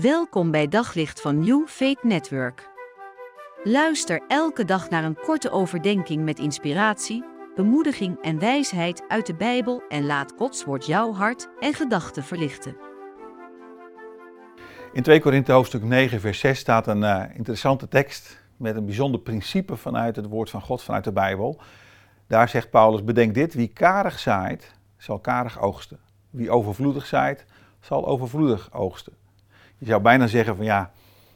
Welkom bij Daglicht van New Faith Network. Luister elke dag naar een korte overdenking met inspiratie, bemoediging en wijsheid uit de Bijbel en laat Gods woord jouw hart en gedachten verlichten. In 2 Korinthe hoofdstuk 9 vers 6 staat een uh, interessante tekst met een bijzonder principe vanuit het woord van God, vanuit de Bijbel. Daar zegt Paulus, bedenk dit, wie karig zaait, zal karig oogsten. Wie overvloedig zaait, zal overvloedig oogsten. Je zou bijna zeggen van ja,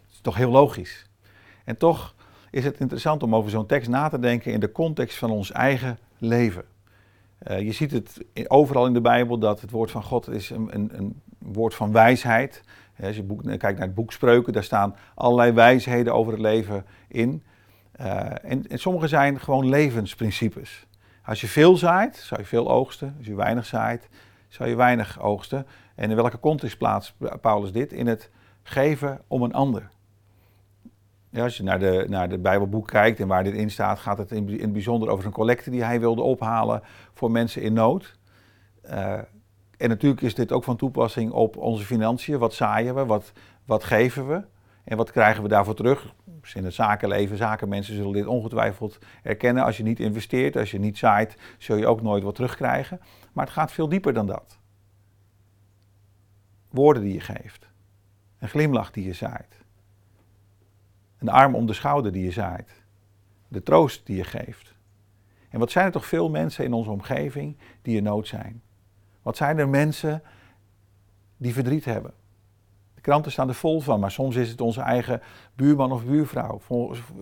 het is toch heel logisch. En toch is het interessant om over zo'n tekst na te denken in de context van ons eigen leven. Uh, je ziet het overal in de Bijbel dat het woord van God is een, een, een woord van wijsheid. Als je boek, kijkt naar het boek Spreuken, daar staan allerlei wijsheden over het leven in. En, en sommige zijn gewoon levensprincipes. Als je veel zaait, zou je veel oogsten. Als je weinig zaait, zou je weinig oogsten. En in welke context plaatst Paulus dit? In het geven om een ander. Ja, als je naar de, naar de Bijbelboek kijkt en waar dit in staat, gaat het in, het bijzonder over een collecte die hij wilde ophalen voor mensen in nood. Uh, en natuurlijk is dit ook van toepassing op onze financiën. Wat zaaien we? Wat, wat geven we? En wat krijgen we daarvoor terug? Dus in het zakenleven, zakenmensen zullen dit ongetwijfeld erkennen. Als je niet investeert, als je niet zaait, zul je ook nooit wat terugkrijgen. Maar het gaat veel dieper dan dat. Woorden die je geeft. Een glimlach die je zaait. Een arm om de schouder die je zaait. De troost die je geeft. En wat zijn er toch veel mensen in onze omgeving die in nood zijn? Wat zijn er mensen die verdriet hebben? De kranten staan er vol van, maar soms is het onze eigen buurman of buurvrouw.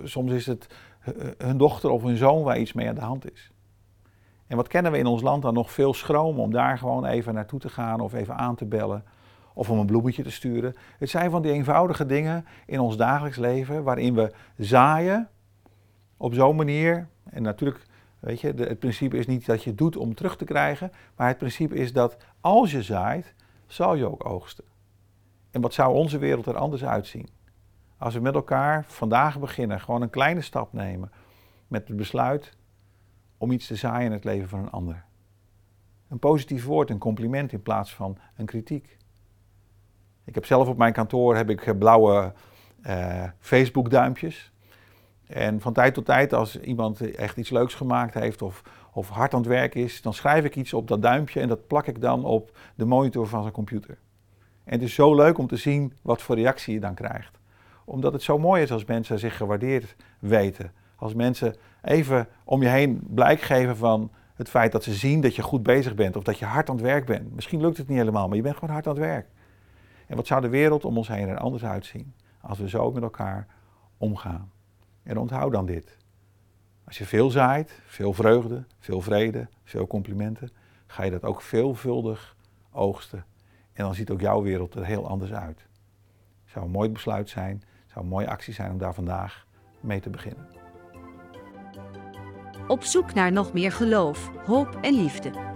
Soms is het hun dochter of hun zoon waar iets mee aan de hand is. En wat kennen we in ons land dan nog veel schroom om daar gewoon even naartoe te gaan of even aan te bellen of om een bloemetje te sturen. Het zijn van die eenvoudige dingen in ons dagelijks leven waarin we zaaien op zo'n manier. En natuurlijk, weet je, het principe is niet dat je doet om terug te krijgen, maar het principe is dat als je zaait, zal je ook oogsten. En wat zou onze wereld er anders uitzien? Als we met elkaar vandaag beginnen, gewoon een kleine stap nemen met het besluit om iets te zaaien in het leven van een ander. Een positief woord, een compliment in plaats van een kritiek. Ik heb zelf op mijn kantoor heb ik blauwe uh, Facebook duimpjes. En van tijd tot tijd, als iemand echt iets leuks gemaakt heeft of, of hard aan het werk is, dan schrijf ik iets op dat duimpje en dat plak ik dan op de monitor van zijn computer. En het is zo leuk om te zien wat voor reactie je dan krijgt. Omdat het zo mooi is als mensen zich gewaardeerd weten. Als mensen even om je heen blijk geven van het feit dat ze zien dat je goed bezig bent of dat je hard aan het werk bent. Misschien lukt het niet helemaal, maar je bent gewoon hard aan het werk. En wat zou de wereld om ons heen er anders uitzien als we zo met elkaar omgaan? En onthoud dan dit. Als je veel zaait, veel vreugde, veel vrede, veel complimenten, ga je dat ook veelvuldig oogsten. En dan ziet ook jouw wereld er heel anders uit. Zou een mooi besluit zijn, zou een mooie actie zijn om daar vandaag mee te beginnen. Op zoek naar nog meer geloof, hoop en liefde.